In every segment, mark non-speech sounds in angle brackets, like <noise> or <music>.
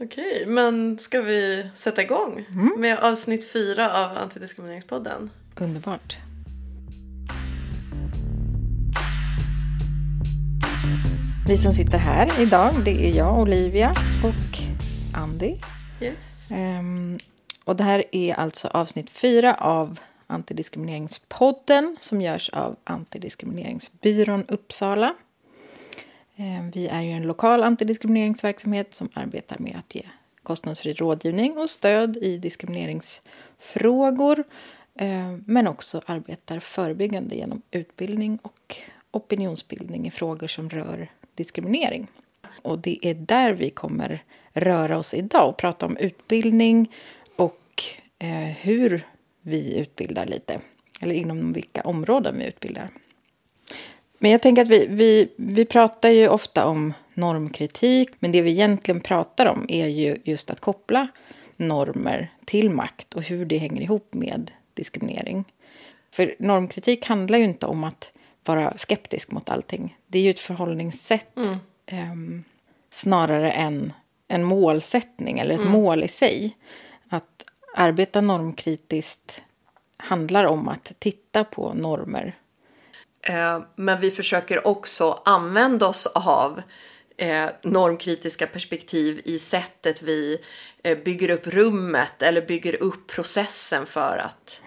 Okej, men ska vi sätta igång med avsnitt fyra av Antidiskrimineringspodden? Underbart. Vi som sitter här idag, det är jag, Olivia och Andy. Yes. Ehm, och det här är alltså avsnitt fyra av Antidiskrimineringspodden som görs av Antidiskrimineringsbyrån Uppsala. Ehm, vi är ju en lokal antidiskrimineringsverksamhet som arbetar med att ge kostnadsfri rådgivning och stöd i diskrimineringsfrågor ehm, men också arbetar förebyggande genom utbildning och opinionsbildning i frågor som rör diskriminering. Och det är där vi kommer röra oss idag och prata om utbildning och eh, hur vi utbildar lite. Eller inom vilka områden vi utbildar. Men jag tänker att vi, vi, vi pratar ju ofta om normkritik. Men det vi egentligen pratar om är ju just att koppla normer till makt och hur det hänger ihop med diskriminering. För normkritik handlar ju inte om att vara skeptisk mot allting. Det är ju ett förhållningssätt eh, snarare än en målsättning eller ett mål i sig. Att arbeta normkritiskt handlar om att titta på normer. Eh, men vi försöker också använda oss av eh, normkritiska perspektiv i sättet vi eh, bygger upp rummet eller bygger upp processen för att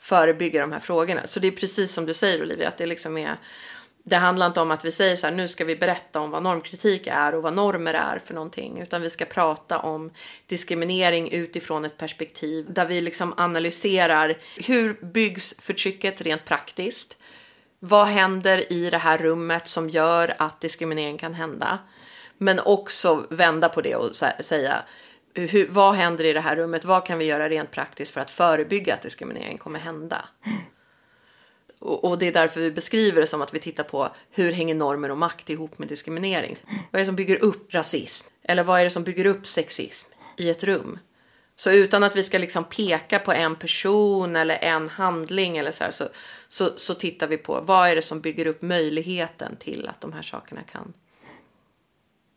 förebygga de här frågorna. Så det är precis som du säger Olivia, att det liksom är det handlar inte om att vi säger så här, nu ska vi berätta om vad normkritik är och vad normer är för någonting, utan vi ska prata om diskriminering utifrån ett perspektiv där vi liksom analyserar hur byggs förtrycket rent praktiskt? Vad händer i det här rummet som gör att diskriminering kan hända? Men också vända på det och säga hur, vad händer i det här rummet? Vad kan vi göra rent praktiskt för att förebygga att diskriminering kommer hända? Och, och det är därför vi beskriver det som att vi tittar på hur hänger normer och makt ihop med diskriminering? Vad är det som bygger upp rasism? Eller vad är det som bygger upp sexism i ett rum? Så utan att vi ska liksom peka på en person eller en handling eller så, här, så, så, så tittar vi på vad är det som bygger upp möjligheten till att de här sakerna kan,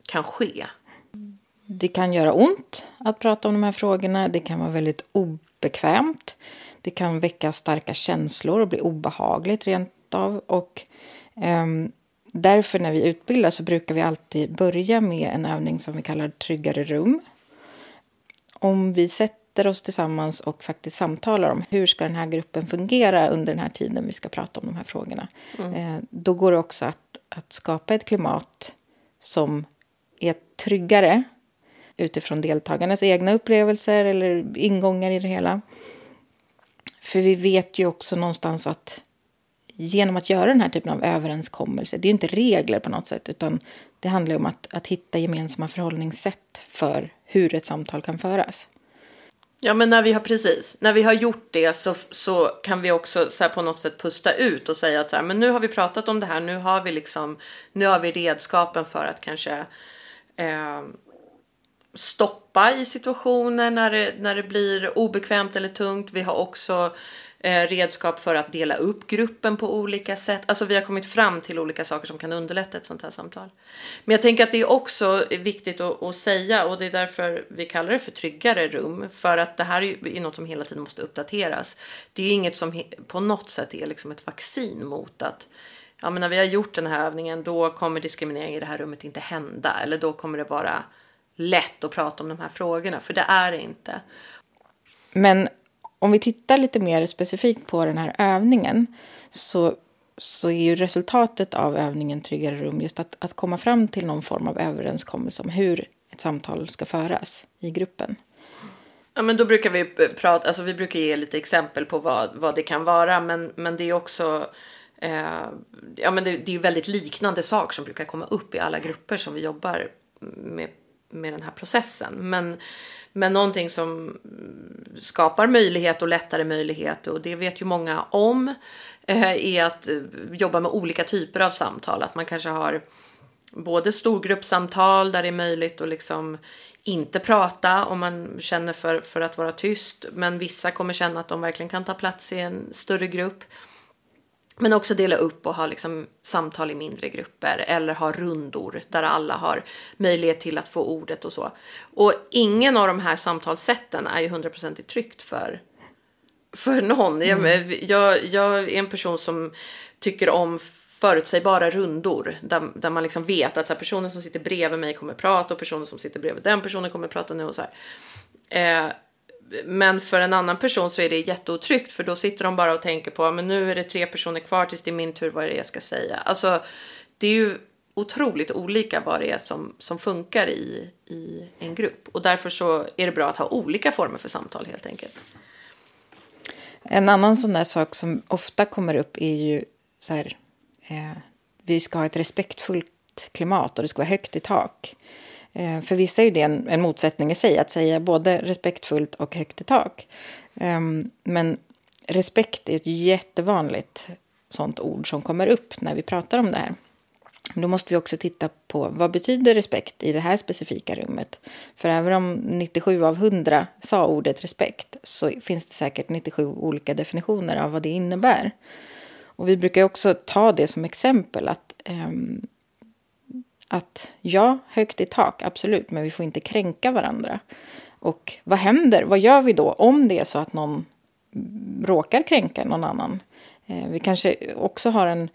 kan ske. Det kan göra ont att prata om de här frågorna. Det kan vara väldigt obekvämt. Det kan väcka starka känslor och bli obehagligt rent av. Och, um, därför när vi utbildar så brukar vi alltid börja med en övning som vi kallar tryggare rum. Om vi sätter oss tillsammans och faktiskt samtalar om hur ska den här gruppen fungera under den här tiden vi ska prata om de här frågorna. Eh, då går det också att, att skapa ett klimat som är tryggare utifrån deltagarnas egna upplevelser eller ingångar i det hela. För vi vet ju också någonstans att genom att göra den här typen av överenskommelser, det är ju inte regler på något sätt, utan det handlar om att, att hitta gemensamma förhållningssätt för hur ett samtal kan föras. Ja, men när vi har precis, när vi har gjort det så, så kan vi också så här, på något sätt pusta ut och säga att så här, men nu har vi pratat om det här, nu har vi liksom, nu har vi redskapen för att kanske eh, stoppa i situationer när det, när det blir obekvämt eller tungt. Vi har också Eh, redskap för att dela upp gruppen på olika sätt. Alltså vi har kommit fram till olika saker som kan underlätta ett sånt här samtal. Men jag tänker att det är också viktigt att, att säga och det är därför vi kallar det för tryggare rum. För att det här är, ju, något som hela tiden måste uppdateras. Det är inget som på något sätt är liksom ett vaccin mot att ja, men när vi har gjort den här övningen då kommer diskriminering i det här rummet inte hända. Eller då kommer det vara lätt att prata om de här frågorna. För det är det inte. Men om vi tittar lite mer specifikt på den här övningen så, så är ju resultatet av övningen Tryggare rum just att, att komma fram till någon form av överenskommelse om hur ett samtal ska föras i gruppen. Ja, men då brukar vi eh, prata, alltså vi brukar ge lite exempel på vad, vad det kan vara, men, men det är också eh, ja, men det, det är väldigt liknande saker som brukar komma upp i alla grupper som vi jobbar med, med den här processen. Men, men någonting som skapar möjlighet och lättare möjlighet och det vet ju många om eh, är att eh, jobba med olika typer av samtal. Att man kanske har både storgruppssamtal där det är möjligt att liksom inte prata om man känner för, för att vara tyst. Men vissa kommer känna att de verkligen kan ta plats i en större grupp. Men också dela upp och ha liksom samtal i mindre grupper eller ha rundor där alla har möjlighet till att få ordet och så. Och ingen av de här samtalssätten är ju hundraprocentigt tryggt för, för någon. Mm. Jag, jag är en person som tycker om förutsägbara rundor där, där man liksom vet att så här, personen som sitter bredvid mig kommer prata och personen som sitter bredvid den personen kommer prata nu och så här. Eh, men för en annan person så är det jätteotryggt för då sitter de bara och tänker på men nu är det tre personer kvar tills det är min tur, vad är det jag ska säga? Alltså det är ju otroligt olika vad det är som, som funkar i, i en grupp och därför så är det bra att ha olika former för samtal helt enkelt. En annan sån där sak som ofta kommer upp är ju så här, eh, vi ska ha ett respektfullt klimat och det ska vara högt i tak. Eh, för vissa är det en, en, motsättning i sig, att säga både respektfullt och högt i tak. Ehm, men respekt är ett jättevanligt sånt ord som kommer upp när vi pratar om det här. Då måste vi också titta på vad betyder respekt i det här specifika rummet. För även om 97 av 100 sa ordet respekt så finns det säkert 97 olika definitioner av vad det innebär. Och vi brukar också ta det som exempel att um, att ja, högt i tak, absolut, men vi får inte kränka varandra. Och vad händer? Vad gör vi då om det är så att någon råkar kränka någon annan? Eh, vi kanske också har en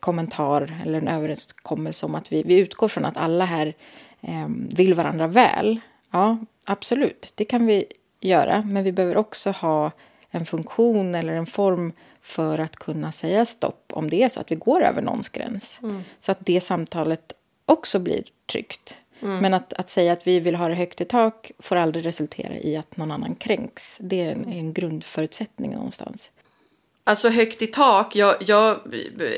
kommentar eller en överenskommelse om att vi, vi utgår från att alla här eh, vill varandra väl. Ja, absolut, det kan vi göra, men vi behöver också ha en funktion eller en form för att kunna säga stopp om det är så att vi går över någons gräns. Mm. Så att det samtalet också blir tryggt. Mm. Men att, att säga att vi vill ha det högt i tak får aldrig resultera i att någon annan kränks. Det är en, en grundförutsättning någonstans. Alltså högt i tak, jag, jag,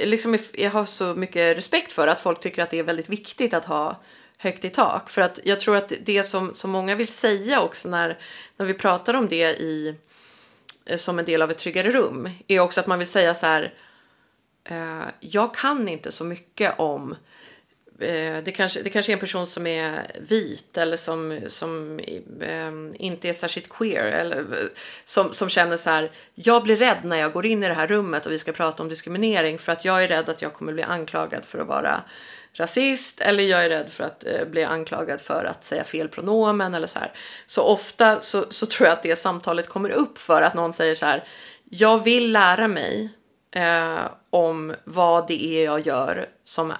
liksom, jag har så mycket respekt för att folk tycker att det är väldigt viktigt att ha högt i tak. För att jag tror att det som, som många vill säga också när, när vi pratar om det i, som en del av ett tryggare rum är också att man vill säga så här. Eh, jag kan inte så mycket om Eh, Eh, det, kanske, det kanske är en person som är vit eller som, som eh, inte är särskilt queer. Eller som, som känner så här, jag blir rädd när jag går in i det här rummet och vi ska prata om diskriminering för att jag är rädd att jag kommer bli anklagad för att vara rasist eller jag är rädd för att eh, bli anklagad för att säga fel pronomen eller så här. Så ofta så, så tror jag att det samtalet kommer upp för att någon säger så här, jag vill lära mig eh, om vad det är jag gör som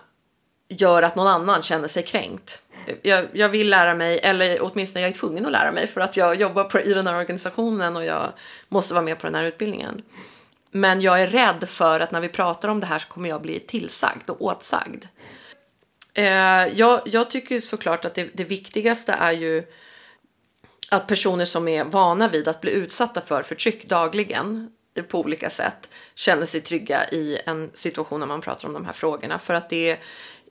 gör att någon annan känner sig kränkt. Jag, jag, vill lära mig, eller åtminstone jag är tvungen att lära mig för att jag jobbar på, i den här organisationen och jag måste vara med på den här utbildningen. Men jag är rädd för att när vi pratar om det här så kommer jag bli tillsagd och åtsagd. Eh, jag, jag, tycker såklart att det, det viktigaste är ju att personer som är vana vid att bli utsatta för förtryck dagligen eh, på olika sätt känner sig trygga i en situation när man pratar om de här frågorna. För att det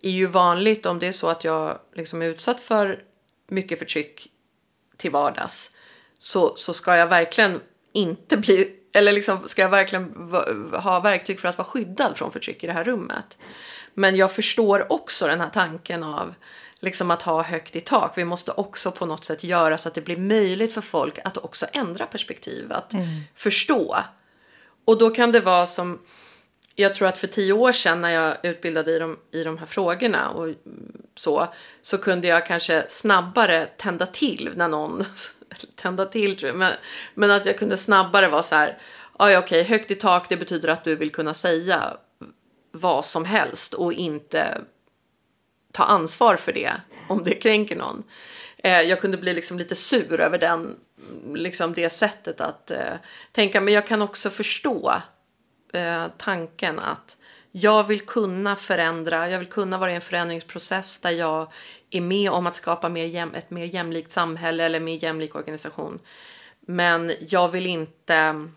är ju vanligt om det är så att jag liksom är utsatt för mycket förtryck till vardags så, så ska jag verkligen inte bli eller liksom ska jag verkligen ha verktyg för att vara skyddad från förtryck i det här rummet. Men jag förstår också den här tanken av liksom att ha högt i tak. Vi måste också på något sätt göra så att det blir möjligt för folk att också ändra perspektiv, att mm. förstå. Och då kan det vara som jag tror att för tio år sedan när jag utbildade i de, i de här frågorna och så, så kunde jag kanske snabbare tända till när någon, tända till tror jag, men, men att jag kunde snabbare vara så här, ja okej, högt i tak det betyder att du vill kunna säga vad som helst och inte ta ansvar för det om det kränker någon. Eh, jag kunde bli liksom lite sur över den, liksom det sättet att eh, tänka, men jag kan också förstå eh, tanken att jag vill kunna förändra, jag vill kunna vara i en förändringsprocess där jag är med om att skapa mer jäm, ett mer jämlikt samhälle eller mer jämlik organisation. Men jag vill inte,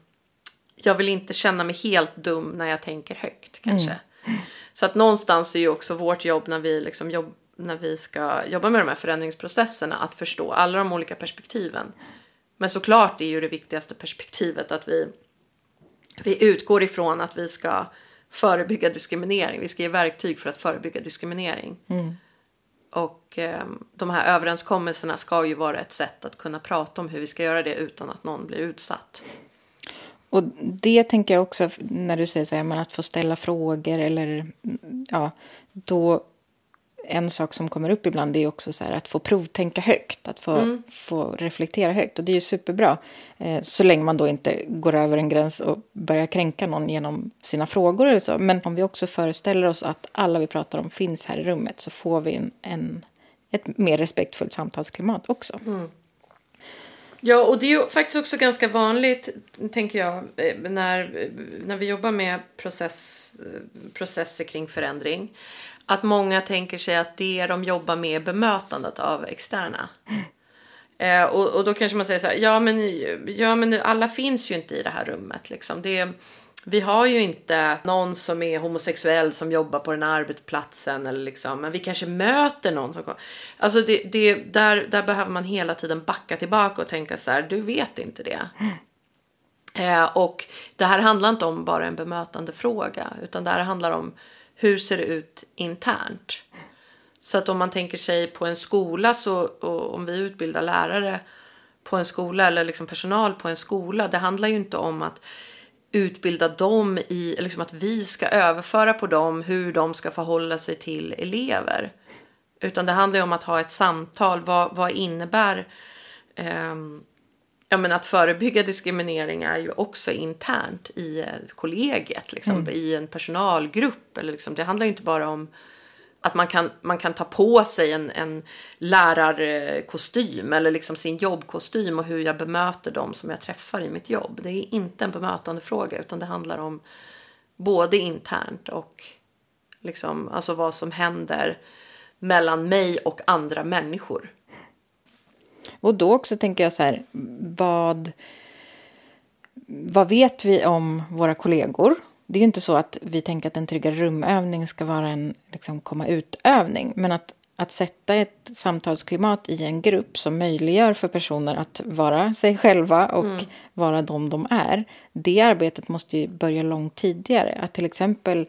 jag vill inte känna mig helt dum när jag tänker högt kanske. Mm. Så att någonstans är ju också vårt jobb när vi liksom jobb, när vi ska jobba med de här förändringsprocesserna att förstå alla de olika perspektiven. Men såklart är ju det viktigaste perspektivet att vi vi utgår ifrån att vi ska förebygga diskriminering. Vi ska ge verktyg för att förebygga diskriminering. Mm. Och eh, de här överenskommelserna ska ju vara ett sätt att kunna prata om hur vi ska göra det utan att någon blir utsatt. Och det tänker jag också när du säger så här, att få ställa frågor eller ja, då en sak som kommer upp ibland är också så att få provtänka högt, att få, mm. få reflektera högt. Och det är ju superbra, eh, så länge man då inte går över en gräns och börjar kränka någon genom sina frågor eller så. Men om vi också föreställer oss att alla vi pratar om finns här i rummet så får vi en, en ett mer respektfullt samtalsklimat också. Mm. Ja, och det är ju faktiskt också ganska vanligt, tänker jag, eh, när, när vi jobbar med process, eh, processer kring förändring. Att många tänker sig att det de jobbar med är bemötandet av externa. Eh, och, och då kanske man säger så här, ja men, ja men alla finns ju inte i det här rummet. Liksom. Det, vi har ju inte någon som är homosexuell som jobbar på den här arbetsplatsen. Eller liksom, men vi kanske möter någon som Alltså det, det, där, där behöver man hela tiden backa tillbaka och tänka så här, du vet inte det. Eh, och det här handlar inte om bara en bemötande fråga. Utan det här handlar om hur ser det ut internt. Så att om man tänker sig på en skola så om vi utbildar lärare på en skola eller liksom personal på en skola. Det handlar ju inte om att utbilda dem i, liksom att vi ska överföra på dem hur de ska förhålla sig till elever. Utan det handlar om att ha ett samtal. Vad, vad innebär eh, ja, men att förebygga diskriminering är ju också internt i kollegiet, liksom, mm. i en personalgrupp. Eller liksom, det handlar ju inte bara om att man kan, man kan ta på sig en, en lärarkostym eller liksom sin jobbkostym och hur jag bemöter dem som jag träffar i mitt jobb. Det är inte en bemötande fråga utan det handlar om både internt och liksom, alltså vad som händer mellan mig och andra människor. Och då också tänker jag så här, vad, vad vet vi om våra kollegor? Det är ju inte så att vi tänker att en tryggare rumövning ska vara en liksom, komma ut-övning. Men att, att sätta ett samtalsklimat i en grupp som möjliggör för personer att vara sig själva och mm. vara de de är. Det arbetet måste ju börja långt tidigare. Att till exempel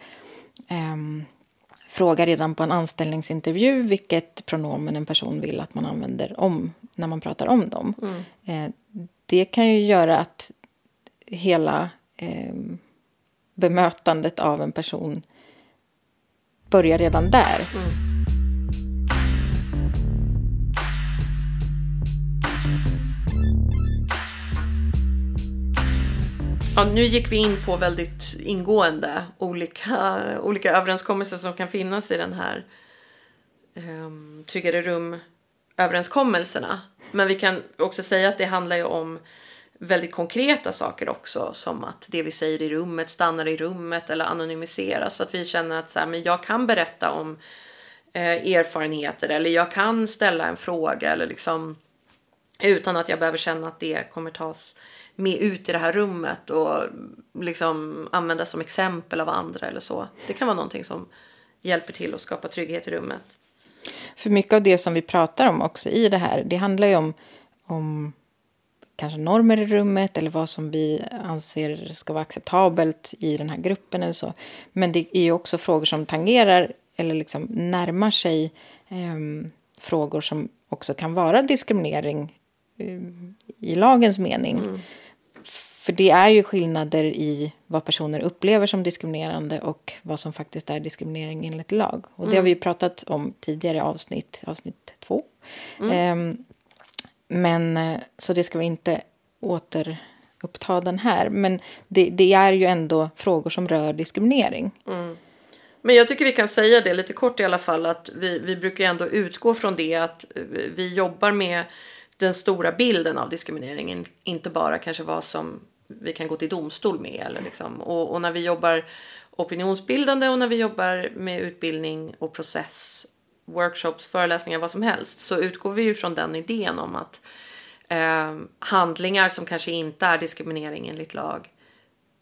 um, fråga redan på en anställningsintervju vilket pronomen en person vill att man använder om när man pratar om dem. Mm. Eh, det kan ju göra att hela eh, bemötandet av en person börjar redan där. Mm. Ja, nu gick vi in på väldigt ingående olika, olika överenskommelser som kan finnas i den här um, tryggare rum överenskommelserna. Men vi kan också säga att det handlar ju om väldigt konkreta saker också som att det vi säger i rummet stannar i rummet eller anonymiseras så att vi känner att så här, men jag kan berätta om eh, erfarenheter eller jag kan ställa en fråga eller liksom utan att jag behöver känna att det kommer tas med ut i det här rummet och liksom användas som exempel av andra eller så. Det kan vara någonting som hjälper till att skapa trygghet i rummet. För mycket av det som vi pratar om också i det här, det handlar ju om, om kanske normer i rummet eller vad som vi anser ska vara acceptabelt i den här gruppen eller så. Men det är ju också frågor som tangerar eller liksom närmar sig eh, frågor som också kan vara diskriminering eh, i lagens mening. Mm. För det är ju skillnader i vad personer upplever som diskriminerande och vad som faktiskt är diskriminering enligt lag. Och det mm. har vi ju pratat om tidigare avsnitt, avsnitt två. Mm. Um, men eh, så det ska vi inte återuppta den här. Men det, det är ju ändå frågor som rör diskriminering. Mm. Men jag tycker vi kan säga det lite kort i alla fall att vi, vi brukar ändå utgå från det att vi jobbar med den stora bilden av diskrimineringen. Inte bara kanske vad som vi kan gå till domstol med. Eller liksom. och, och, när vi jobbar opinionsbildande och när vi jobbar med utbildning och process, workshops, föreläsningar, vad som helst så utgår vi ju från den idén om att eh, handlingar som kanske inte är diskriminering enligt lag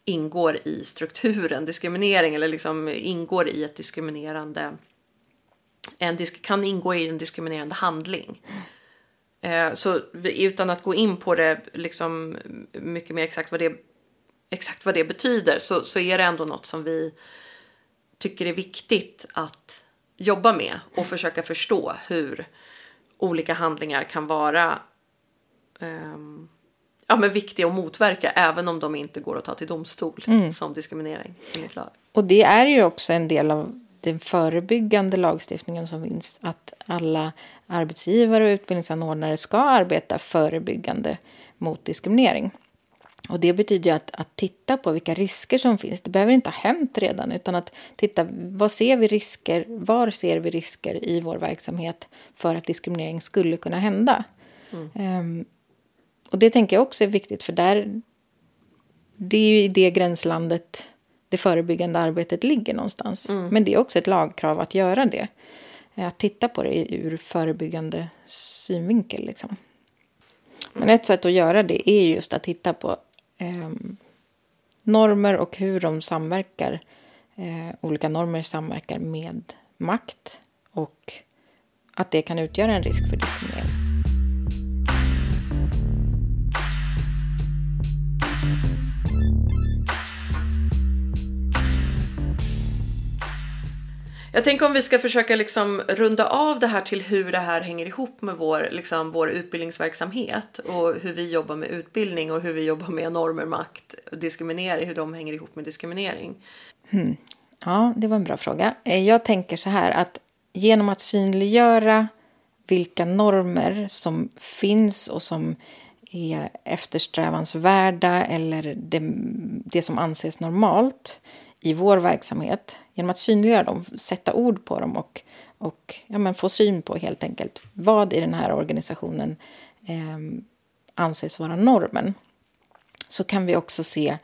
ingår i strukturen diskriminering eller liksom ingår i ett diskriminerande en disk, kan ingå i en diskriminerande handling. Eh, så utan att gå in på det liksom mycket mer exakt vad det, exakt vad det betyder så, så är det ändå något som vi tycker är viktigt att jobba med och försöka förstå hur olika handlingar kan vara um, ja, men viktiga att motverka även om de inte går att ta till domstol Mm. som diskriminering enligt lag. Och det är ju också en del av den förebyggande lagstiftningen som finns. Att alla arbetsgivare och utbildningsanordnare ska arbeta förebyggande mot diskriminering. Och det betyder att, att titta på vilka risker som finns. Det behöver inte ha hänt redan utan att titta vad ser vi risker, var ser vi risker i vår verksamhet för att diskriminering skulle kunna hända. Ehm, och det tänker jag också är viktigt för där det är ju i det gränslandet det förebyggande arbetet ligger någonstans. Men det är också ett lagkrav att göra det. Att titta på det ur förebyggande synvinkel. Liksom. Men ett sätt att göra det är just att titta på ehm, normer och hur de samverkar. Eh, olika normer samverkar med makt och att det kan utgöra en risk för diskriminering. Jag tänker om vi ska försöka liksom runda av det här till hur det här hänger ihop med vår, liksom, vår utbildningsverksamhet och hur vi jobbar med utbildning och hur vi jobbar med normer, makt och diskriminering, hur de hänger ihop med diskriminering. Hmm. Ja, det var en bra fråga. Eh, jag tänker så här att genom att synliggöra vilka normer som finns och som är eftersträvansvärda eller det, det som anses normalt i vår verksamhet. Genom att synliggöra dem, sätta ord på dem och, och ja, men få syn på helt enkelt vad i den här organisationen eh, anses vara normen. Så kan vi också se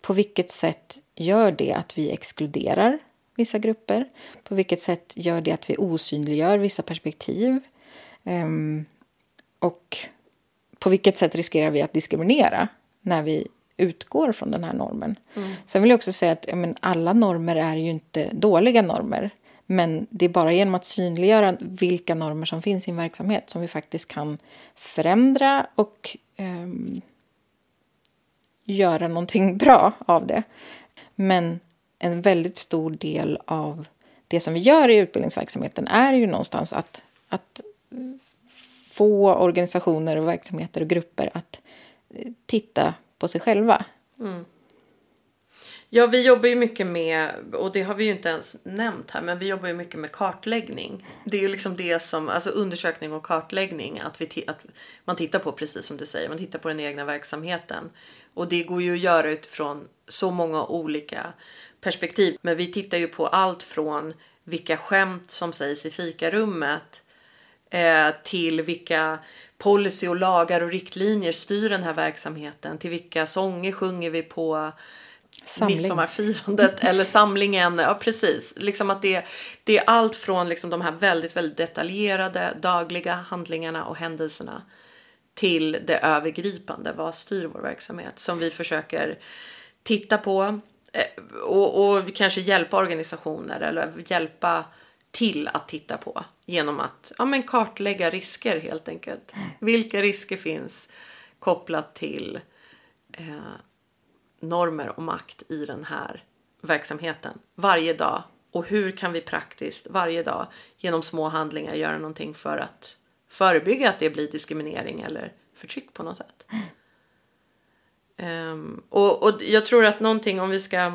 på vilket sätt gör det att vi exkluderar vissa grupper? På vilket sätt gör det att vi osynliggör vissa perspektiv? Ehm, och på vilket sätt riskerar vi att diskriminera när vi utgår från den här normen? Sen vill jag också säga att ja, men alla normer är ju inte dåliga normer. Men det är bara genom att synliggöra vilka normer som finns i en verksamhet som vi faktiskt kan förändra och ehm, göra någonting <laughs> bra av det. Men en väldigt stor del av det som vi gör i utbildningsverksamheten är ju någonstans att, att få organisationer och verksamheter och grupper att eh, titta på sig själva. Mm. Ja, vi jobbar ju mycket med, och det har vi ju inte ens nämnt här, men vi jobbar ju mycket med kartläggning. Det är ju liksom det som, alltså undersökning och kartläggning, att, vi att man tittar på precis som du säger, man tittar på den egna verksamheten. Och det går ju att göra utifrån så många olika perspektiv. Men vi tittar ju på allt från vilka skämt som sägs i fikarummet till vilka policy och lagar och riktlinjer styr den här verksamheten. Till vilka sånger sjunger vi på Samling. midsommarfirandet <laughs> eller samlingen. Ja, precis. Liksom att det, det är allt från liksom de här väldigt, väldigt detaljerade dagliga handlingarna och händelserna till det övergripande. Vad styr vår verksamhet? Som vi försöker titta på eh, och, och kanske hjälpa organisationer eller hjälpa till att titta på genom att ja, men kartlägga risker helt enkelt. Vilka risker finns kopplat till eh, normer och makt i den här verksamheten varje dag och hur kan vi praktiskt varje dag genom små handlingar göra någonting för att förebygga att det blir diskriminering eller förtryck på något sätt. Ehm, och, och jag tror att någonting om vi ska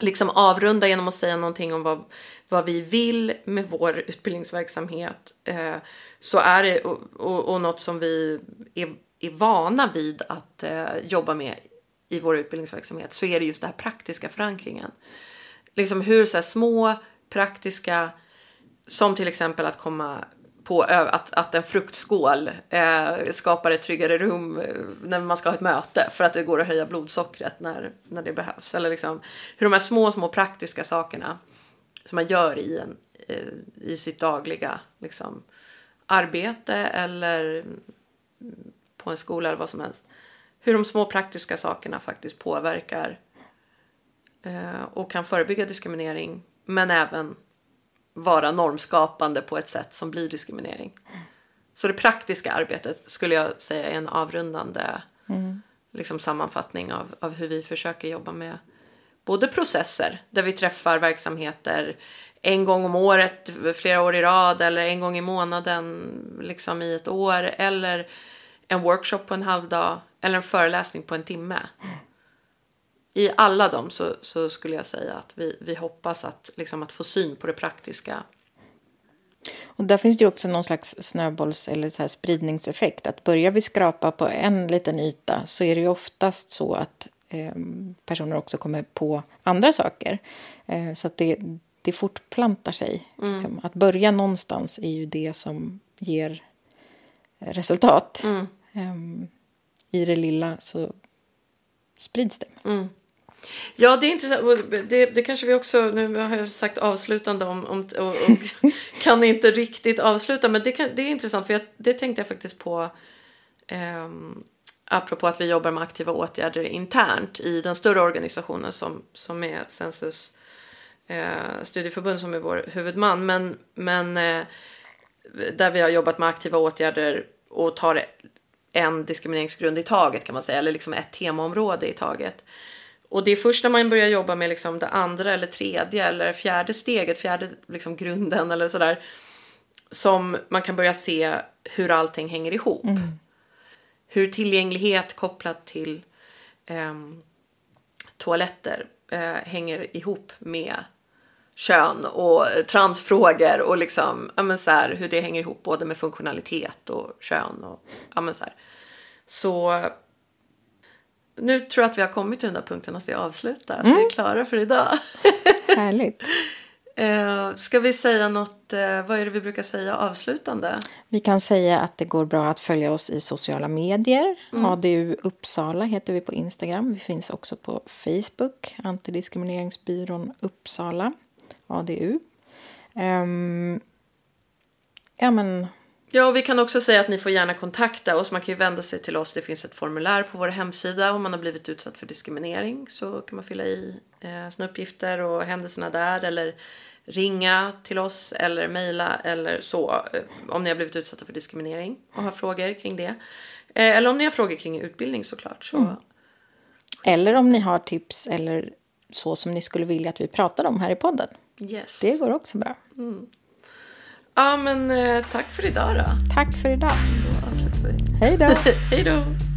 liksom avrunda genom att säga någonting om vad, vad vi vill med vår utbildningsverksamhet eh, så är det och, och, och något som vi är, är vana vid att eh, jobba med i vår utbildningsverksamhet så är det just den här praktiska förankringen. Liksom hur så här, små praktiska som till exempel att komma på att, att en fruktskål eh, skapar ett tryggare rum eh, när man ska ha ett möte för att det går att höja blodsockret när, när det behövs. Eller liksom hur de här små, små praktiska sakerna som man gör i, en, eh, i sitt dagliga liksom, arbete eller på en skola eller vad som helst. Hur de små praktiska sakerna faktiskt påverkar eh, och kan förebygga diskriminering men även vara normskapande på ett sätt som blir diskriminering. Så det praktiska arbetet skulle jag säga är en avrundande liksom, sammanfattning av, av hur vi försöker jobba med både processer där vi träffar verksamheter en gång om året, flera år i rad eller en gång i månaden liksom i ett år eller en workshop på en halv dag eller en föreläsning på en timme. I alla dem så, så skulle jag säga att vi, vi hoppas att, liksom, att få syn på det praktiska. Och där finns det ju också någon slags snöbolls eller så här spridningseffekt. Att börjar vi skrapa på en liten yta så är det ju oftast så att eh, personer också kommer på andra saker. Eh, så att det, det fortplantar sig. Mm. Liksom. Att börja någonstans är ju det som ger resultat. Mm. Um, I det lilla så sprids det. Mm. Ja, det är intressant. Det, det kanske vi också, nu har jag sagt avslutande om, om och, och <laughs> kan inte riktigt avsluta, men det, kan, det är intressant för jag, det tänkte jag faktiskt på um, apropå att vi jobbar med aktiva åtgärder internt i den större organisationen som, som är Census eh, studieförbund som är vår huvudman. Men, men eh, där vi har jobbat med aktiva åtgärder och tar en diskrimineringsgrund i taget kan man säga, eller liksom ett temaområde i taget. Och det är först när man börjar jobba med liksom det andra eller tredje eller fjärde steget, fjärde liksom grunden eller sådär, som man kan börja se hur allting hänger ihop. Mm. Hur tillgänglighet kopplat till eh, toaletter eh, hänger ihop med kön och transfrågor och liksom, ja, men så här, hur det hänger ihop både med funktionalitet och kön. Och, ja, men så, här. så nu tror jag att vi har kommit till den där punkten att vi avslutar, att mm. vi är klara för idag. <laughs> Härligt. eh, ska vi säga något, eh, vad är det vi brukar säga avslutande? Vi kan säga att det går bra att följa oss i sociala medier. Mm. ADU Uppsala heter vi på Instagram. Vi finns också på Facebook, Antidiskrimineringsbyrån Uppsala. ADU. Um, ehm, ja, men... Ja, och vi kan också säga att ni får gärna kontakta oss. Man kan ju vända sig till oss. Det finns ett formulär på vår hemsida. Om man har blivit utsatt för diskriminering så kan man fylla i eh, sina uppgifter och händelserna där. Eller ringa till oss eller mejla eller så. Eh, om ni har blivit utsatta för diskriminering och har frågor kring det. Eh, eller om ni har frågor kring utbildning såklart. Så... Mm. Eller om ni har tips eller så som ni skulle vilja att vi pratade om här i podden. Yes. Det går också bra. Mm. Ja, men eh, tack för idag då. Tack för idag. Då avslutar vi. Hej då. <laughs> Hej då.